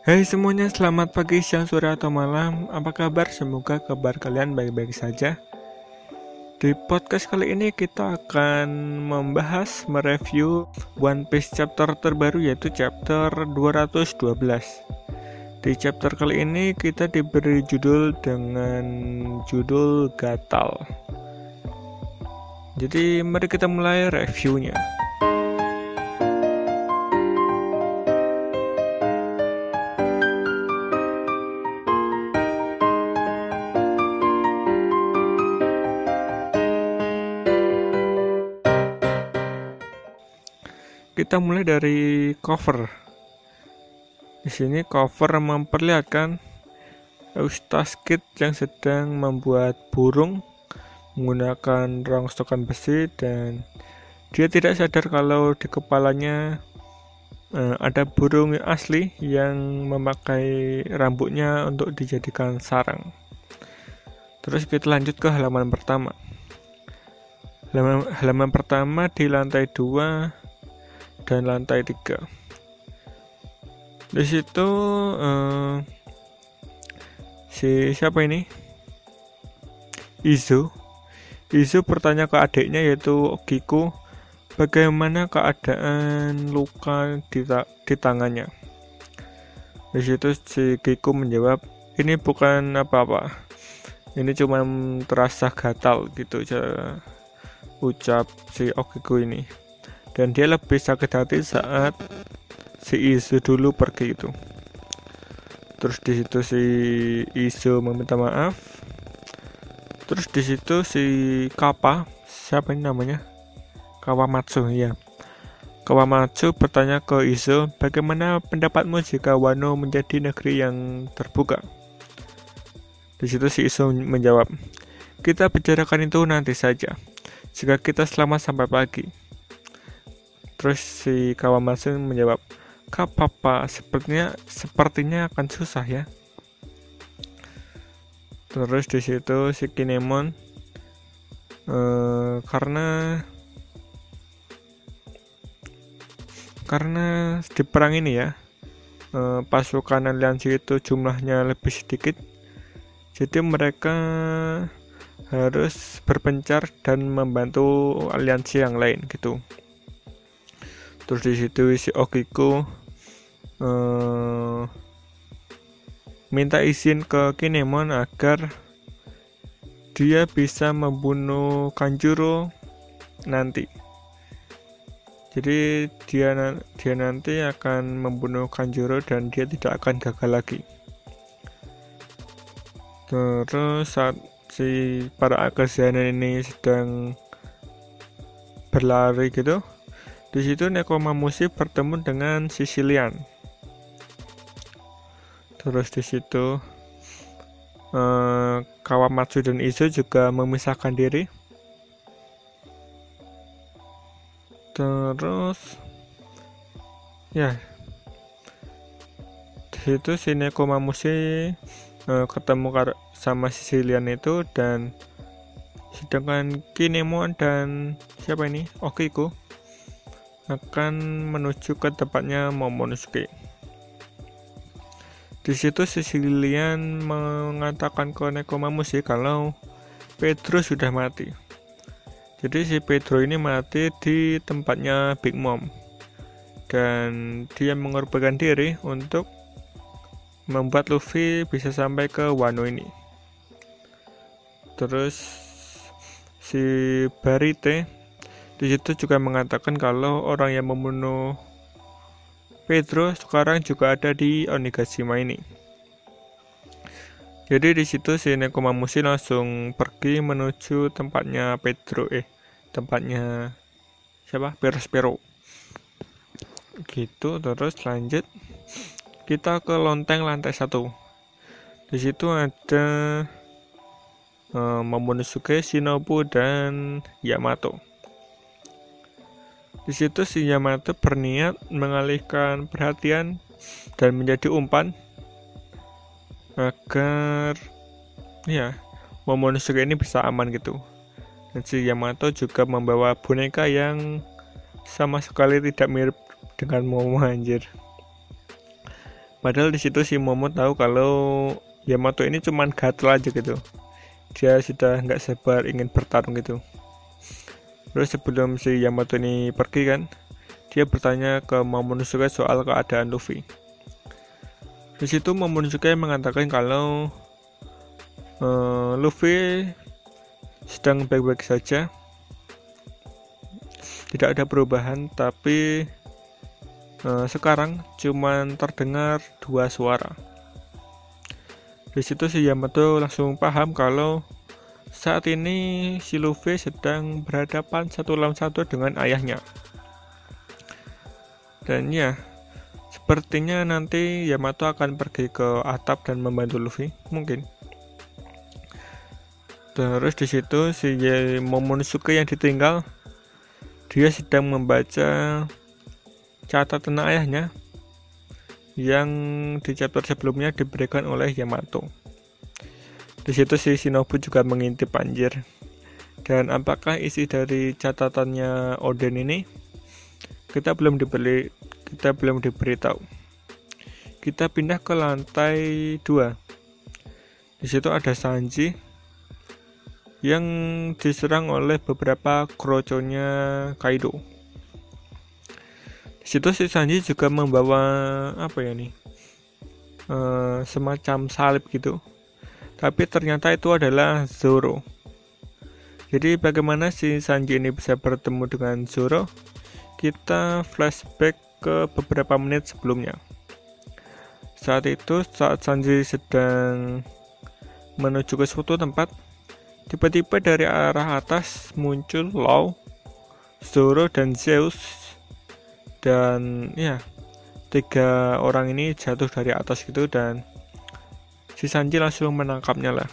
Hai semuanya, selamat pagi, siang, sore, atau malam. Apa kabar? Semoga kabar kalian baik-baik saja. Di podcast kali ini kita akan membahas, mereview One Piece chapter terbaru yaitu chapter 212. Di chapter kali ini kita diberi judul dengan judul Gatal. Jadi mari kita mulai reviewnya. Kita mulai dari cover. Di sini cover memperlihatkan Eustace Kid yang sedang membuat burung menggunakan rongsokan besi dan dia tidak sadar kalau di kepalanya uh, ada burung asli yang memakai rambutnya untuk dijadikan sarang. Terus kita lanjut ke halaman pertama. Halaman, halaman pertama di lantai dua dan lantai tiga. Di situ uh, si siapa ini? Izu. Izu bertanya ke adiknya yaitu Kiku bagaimana keadaan luka di, ta di tangannya. Di situ si Kiku menjawab, ini bukan apa-apa. Ini cuma terasa gatal gitu ucap si Okiku ini dan dia lebih sakit hati saat si Isu dulu pergi itu. Terus di situ si Isu meminta maaf. Terus di situ si Kappa siapa ini namanya? Kawamatsu ya Kawamatsu bertanya ke Isu bagaimana pendapatmu jika Wano menjadi negeri yang terbuka? Di situ si Isu menjawab kita bicarakan itu nanti saja. Jika kita selamat sampai pagi Terus si Kawamatsu menjawab, Kak papa, sepertinya sepertinya akan susah ya. Terus di situ si Kinemon uh, karena karena di perang ini ya uh, pasukan aliansi itu jumlahnya lebih sedikit jadi mereka harus berpencar dan membantu aliansi yang lain gitu terus di situ si Okiku uh, minta izin ke Kinemon agar dia bisa membunuh Kanjuro nanti. Jadi dia dia nanti akan membunuh Kanjuro dan dia tidak akan gagal lagi. Terus saat si para Akasana ini sedang berlari gitu di situ Nekomamushi bertemu dengan Sicilian. Terus di situ eh, Kawamatsu dan Izu juga memisahkan diri. Terus ya di situ si Nekomamushi eh, ketemu sama Sicilian itu dan sedangkan Kinemon dan siapa ini Okiku akan menuju ke tempatnya Momonosuke. Di situ Sicilian mengatakan ke Nekomamushi kalau Pedro sudah mati. Jadi si Pedro ini mati di tempatnya Big Mom dan dia mengorbankan diri untuk membuat Luffy bisa sampai ke Wano ini. Terus si Barite di situ juga mengatakan kalau orang yang membunuh Pedro sekarang juga ada di Onigashima ini. Jadi di situ si Nekomamushi langsung pergi menuju tempatnya Pedro eh tempatnya siapa Perospero. Gitu terus lanjut kita ke lonteng lantai satu. Di situ ada uh, Momonosuke, Shinobu dan Yamato. Di situ si Yamato berniat mengalihkan perhatian dan menjadi umpan agar ya Momonosuke ini bisa aman gitu. Dan si Yamato juga membawa boneka yang sama sekali tidak mirip dengan Momo anjir. padahal di situ si Momo tahu kalau Yamato ini cuman gatel aja gitu dia sudah nggak sabar ingin bertarung gitu terus sebelum si Yamato ini pergi kan dia bertanya ke Momonosuke soal keadaan Luffy. Di situ Momonosuke mengatakan kalau uh, Luffy sedang baik-baik saja. Tidak ada perubahan tapi uh, sekarang cuman terdengar dua suara. Di situ si Yamato langsung paham kalau saat ini si Luffy sedang berhadapan satu lawan satu dengan ayahnya. Dan ya, sepertinya nanti Yamato akan pergi ke atap dan membantu Luffy, mungkin. Terus di situ si Momonosuke yang ditinggal, dia sedang membaca catatan ayahnya yang di chapter sebelumnya diberikan oleh Yamato. Di situ si Shinobu juga mengintip anjir. Dan apakah isi dari catatannya Oden ini? Kita belum dibeli kita belum diberitahu. Kita pindah ke lantai 2. Di situ ada Sanji yang diserang oleh beberapa kroconya Kaido situ si Sanji juga membawa apa ya nih uh, semacam salib gitu tapi ternyata itu adalah Zoro. Jadi bagaimana si Sanji ini bisa bertemu dengan Zoro? Kita flashback ke beberapa menit sebelumnya. Saat itu saat Sanji sedang menuju ke suatu tempat tiba-tiba dari arah atas muncul Law Zoro dan Zeus. Dan ya tiga orang ini jatuh dari atas gitu dan si Sanji langsung menangkapnya lah.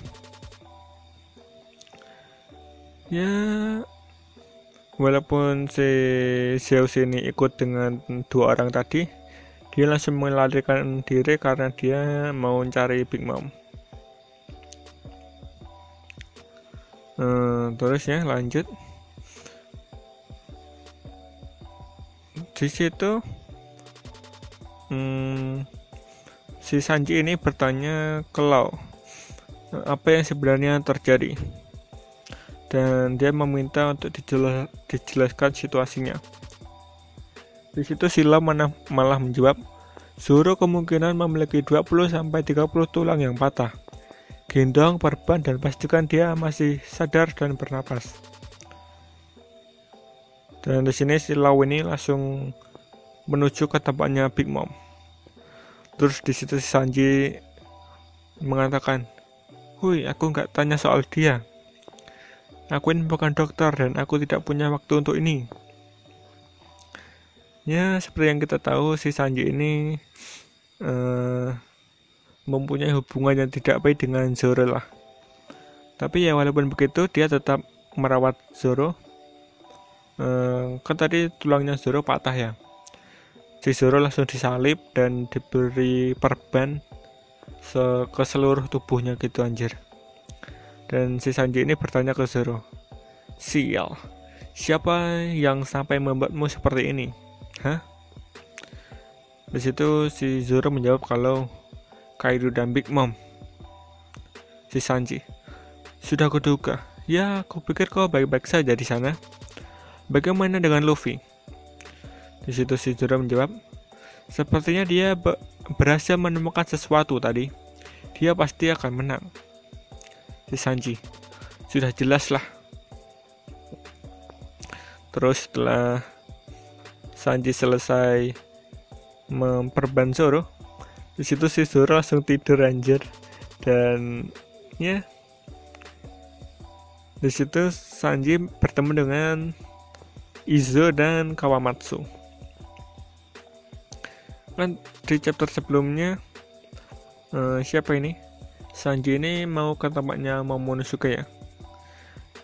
Ya walaupun si Zeus ini ikut dengan dua orang tadi dia langsung melarikan diri karena dia mau cari Big Mom. Hmm, terus ya lanjut. Di situ hmm, si Sanji ini bertanya ke Lau apa yang sebenarnya terjadi dan dia meminta untuk dijelas, dijelaskan situasinya. Di situ Sila mana, malah menjawab, Zoro kemungkinan memiliki 20 sampai 30 tulang yang patah. Gendong, perban dan pastikan dia masih sadar dan bernapas. Dan di sini si Lau ini langsung menuju ke tempatnya Big Mom. Terus di situ si Sanji mengatakan, "Hui, aku nggak tanya soal dia. Aku ini bukan dokter dan aku tidak punya waktu untuk ini." Ya, seperti yang kita tahu, si Sanji ini uh, mempunyai hubungan yang tidak baik dengan Zoro lah. Tapi ya walaupun begitu, dia tetap merawat Zoro eh, kan tadi tulangnya Zoro patah ya Zoro langsung disalib dan diberi perban ke seluruh tubuhnya gitu anjir. Dan si Sanji ini bertanya ke Zoro sial siapa yang sampai membuatmu seperti ini? Hah? Di situ si Zoro menjawab kalau Kaido dan Big Mom. Si Sanji sudah kuduga. Ya aku pikir kau baik-baik saja di sana. Bagaimana dengan Luffy? Di situ si Zoro menjawab, sepertinya dia be berhasil menemukan sesuatu tadi. Dia pasti akan menang. Si Sanji, sudah jelas lah. Terus setelah Sanji selesai memperban Zoro, di situ si Zoro langsung tidur anjir dan ya di situ Sanji bertemu dengan Izo dan Kawamatsu. Kan di chapter sebelumnya uh, siapa ini? Sanji ini mau ke tempatnya Momonosuke ya.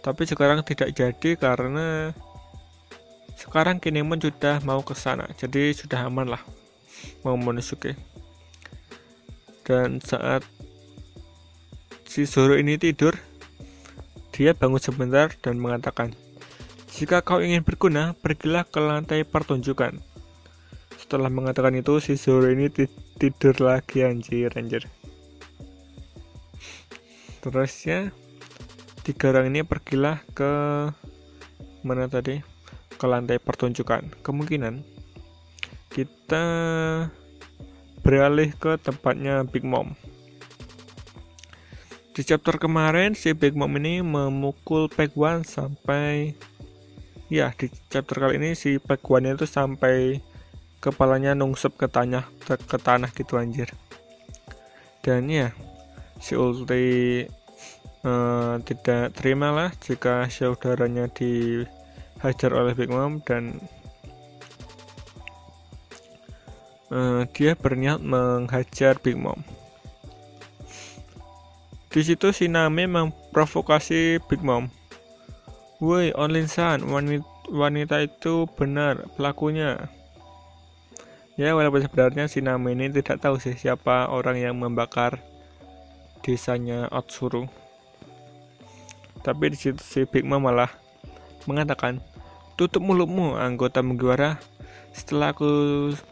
Tapi sekarang tidak jadi karena sekarang Kinemon sudah mau ke sana. Jadi sudah aman lah Momonosuke. Dan saat si Zoro ini tidur, dia bangun sebentar dan mengatakan, jika kau ingin berguna, pergilah ke lantai pertunjukan. Setelah mengatakan itu si Zoro ini tidur lagi anjir anjir. Terus ya tiga orang ini pergilah ke mana tadi? Ke lantai pertunjukan. Kemungkinan kita beralih ke tempatnya Big Mom. Di chapter kemarin si Big Mom ini memukul One sampai ya di chapter kali ini si One itu sampai kepalanya nungsup ke tanah ke tanah gitu anjir dan ya si Ulti uh, tidak terima lah jika saudaranya dihajar oleh Big Mom dan uh, dia berniat menghajar Big Mom. Di situ si Nami memprovokasi Big Mom. Woi, Onlin San, wanita, wanita itu benar pelakunya. Ya, walaupun sebenarnya si Nami ini tidak tahu sih siapa orang yang membakar desanya Otsuru. Tapi di situ si Big Mom malah mengatakan, tutup mulutmu anggota Mugiwara. Setelah aku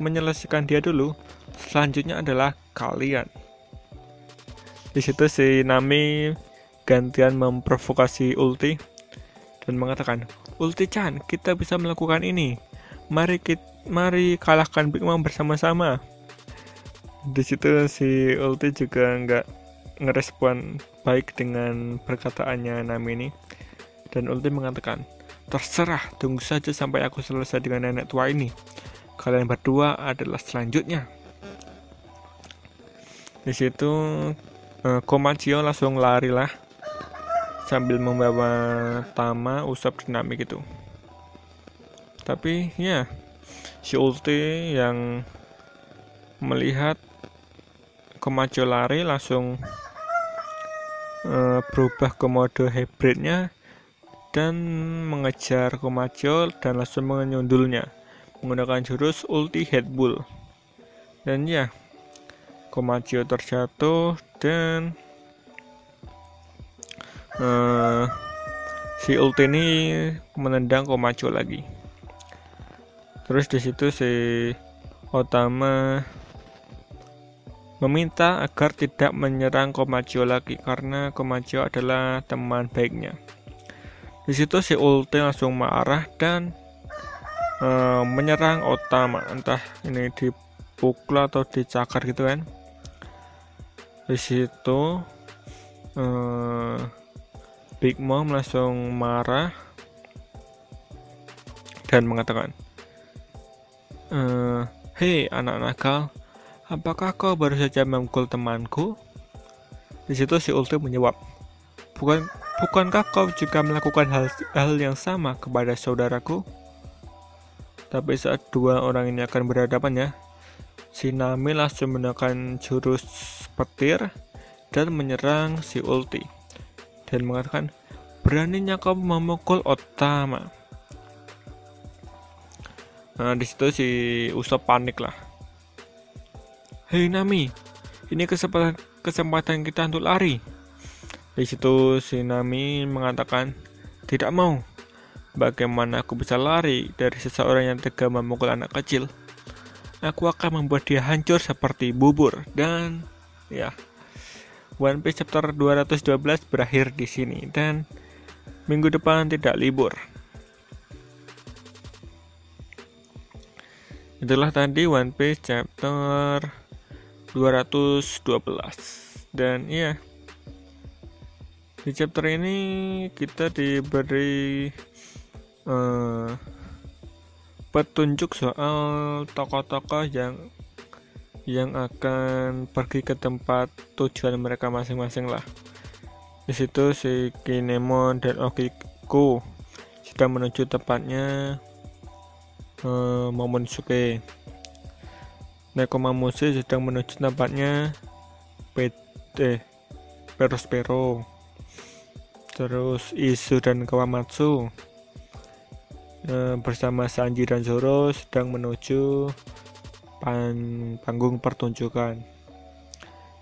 menyelesaikan dia dulu, selanjutnya adalah kalian. Di situ si Nami gantian memprovokasi Ulti dan mengatakan, Ulti-chan, kita bisa melakukan ini. Mari kita, mari kalahkan Big Mom bersama-sama. Di situ si Ulti juga nggak ngerespon baik dengan perkataannya Nami ini. Dan Ulti mengatakan terserah tunggu saja sampai aku selesai dengan nenek tua ini. Kalian berdua adalah selanjutnya. Di situ uh, Komachio langsung lari lah sambil membawa Tama Usap dinamik itu. Tapi ya si Ulti yang melihat Komacho lari langsung uh, berubah ke mode hybridnya dan mengejar Komacho dan langsung menyundulnya menggunakan jurus ulti headbull dan ya Komacho terjatuh dan uh, si ulti ini menendang Komacho lagi terus di situ si Otama meminta agar tidak menyerang Komacho lagi karena Komacho adalah teman baiknya. Di situ si Ulti langsung marah dan uh, menyerang Otama, entah ini dipukul atau dicakar gitu kan. Di situ uh, Big Mom langsung marah dan mengatakan, uh, "Hei anak nakal, Apakah kau baru saja memukul temanku? Di situ si Ulti menjawab, Bukan, bukankah kau juga melakukan hal, hal yang sama kepada saudaraku? Tapi saat dua orang ini akan berhadapan ya, si Nami langsung menggunakan jurus petir dan menyerang si Ulti dan mengatakan, beraninya kau memukul Otama. Nah, di situ si Usop panik lah Hei Nami, ini kesempatan kesempatan kita untuk lari. Di situ si Nami mengatakan, tidak mau. Bagaimana aku bisa lari dari seseorang yang tega memukul anak kecil? Aku akan membuat dia hancur seperti bubur. Dan ya, One Piece chapter 212 berakhir di sini dan minggu depan tidak libur. Itulah tadi One Piece chapter 212 dan iya di chapter ini kita diberi uh, petunjuk soal tokoh-tokoh yang yang akan pergi ke tempat tujuan mereka masing-masing lah. Di situ si Kinemon dan Okiko sudah menuju tempatnya uh, Momonosuke Nekomamose sedang menuju tempatnya PT Perospero. Terus Isu dan Kawamatsu e, bersama Sanji dan Zoro sedang menuju pan, panggung pertunjukan.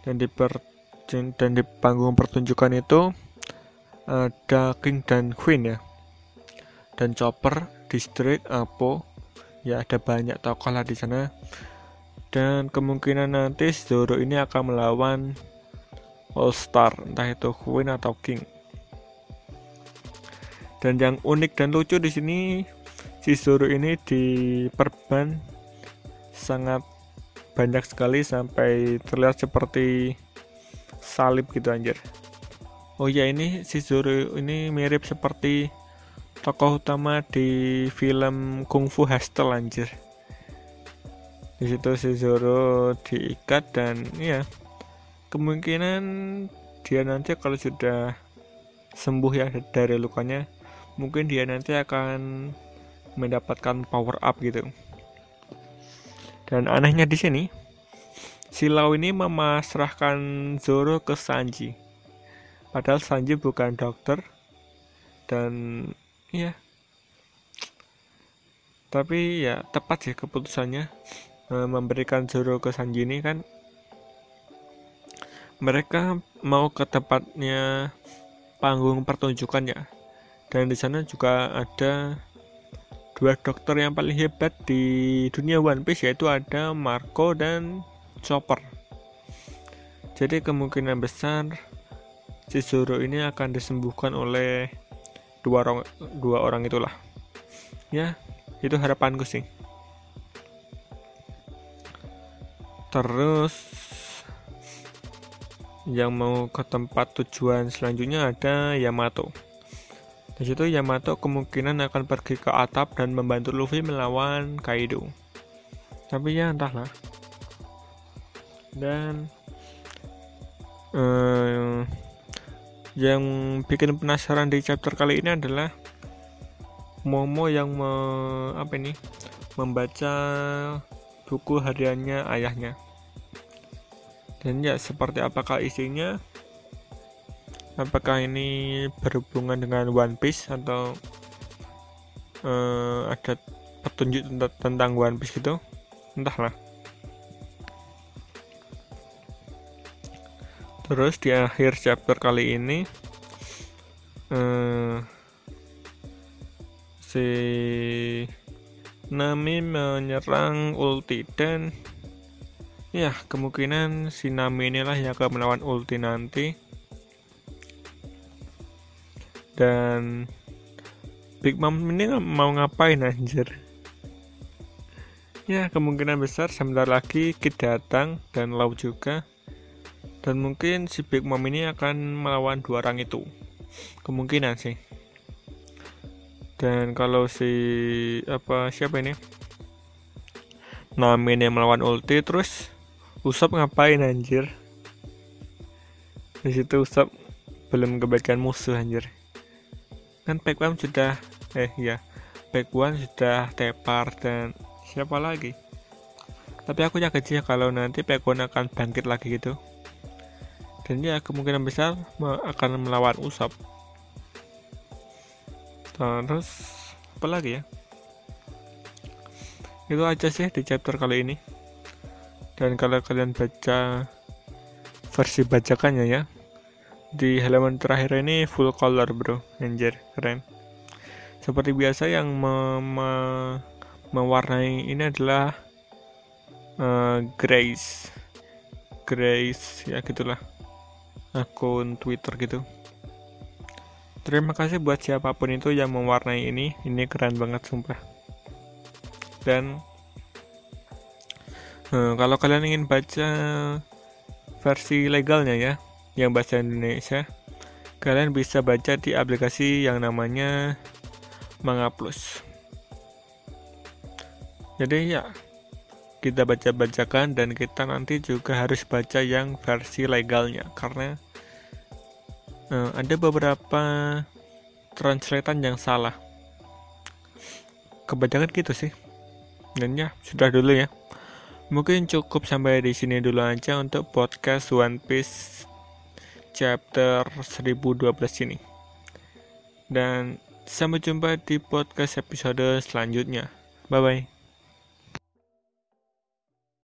Dan di per, dan di panggung pertunjukan itu ada King dan Queen ya. Dan Chopper, District, Apo, ya ada banyak tokoh lah di sana. Dan kemungkinan nanti Zoro ini akan melawan All Star entah itu Queen atau King. Dan yang unik dan lucu di sini si Zoro ini diperban sangat banyak sekali sampai terlihat seperti salib gitu anjir. Oh ya ini si Zoro ini mirip seperti tokoh utama di film Kung Fu Hustle anjir. Di situ si Zoro diikat dan ya kemungkinan dia nanti kalau sudah sembuh ya dari lukanya mungkin dia nanti akan mendapatkan power up gitu. Dan anehnya di sini si Lau ini memasrahkan Zoro ke Sanji. Padahal Sanji bukan dokter dan ya tapi ya tepat sih keputusannya Eh, memberikan Zoro ke Sanji ini kan. Mereka mau ke tempatnya panggung pertunjukan ya. Dan di sana juga ada dua dokter yang paling hebat di dunia One Piece yaitu ada Marco dan Chopper. Jadi kemungkinan besar si Zoro ini akan disembuhkan oleh dua orang dua orang itulah. Ya itu harapanku sih. Terus yang mau ke tempat tujuan selanjutnya ada Yamato. Di situ Yamato kemungkinan akan pergi ke atap dan membantu Luffy melawan Kaido. Tapi ya entahlah. Dan eh, yang bikin penasaran di chapter kali ini adalah Momo yang me, apa ini membaca buku hariannya ayahnya. Dan ya, seperti apakah isinya? Apakah ini berhubungan dengan One Piece atau uh, ada petunjuk tentang One Piece gitu? Entahlah. Terus di akhir chapter kali ini uh, si Nami menyerang ulti dan ya kemungkinan si Nami inilah yang akan melawan ulti nanti. Dan Big Mom ini mau ngapain anjir? Ya kemungkinan besar sebentar lagi Kid datang dan Lau juga dan mungkin si Big Mom ini akan melawan dua orang itu. Kemungkinan sih. Dan kalau si apa siapa ini? Namin yang melawan ulti terus Usap ngapain anjir? Di situ Usap belum kebaikan musuh anjir. Kan One sudah eh ya One sudah tepar dan siapa lagi? Tapi aku yakin sih kalau nanti One akan bangkit lagi gitu dan ya kemungkinan besar akan melawan Usap terus apa lagi ya? Itu aja sih di chapter kali ini. Dan kalau kalian baca versi bacakannya ya di halaman terakhir ini full color bro. Anjir keren. Seperti biasa yang me me mewarnai ini adalah uh, Grace. Grace ya gitulah akun Twitter gitu Terima kasih buat siapa pun itu yang mewarnai ini. Ini keren banget sumpah. Dan uh, kalau kalian ingin baca versi legalnya ya, yang bahasa Indonesia, kalian bisa baca di aplikasi yang namanya Manga Plus. Jadi ya, kita baca-bacakan dan kita nanti juga harus baca yang versi legalnya. Karena uh, ada beberapa translatean yang salah. Kebanyakan gitu sih. Dan ya sudah dulu ya. Mungkin cukup sampai di sini dulu aja untuk podcast One Piece chapter 1012 ini. Dan sampai jumpa di podcast episode selanjutnya. Bye bye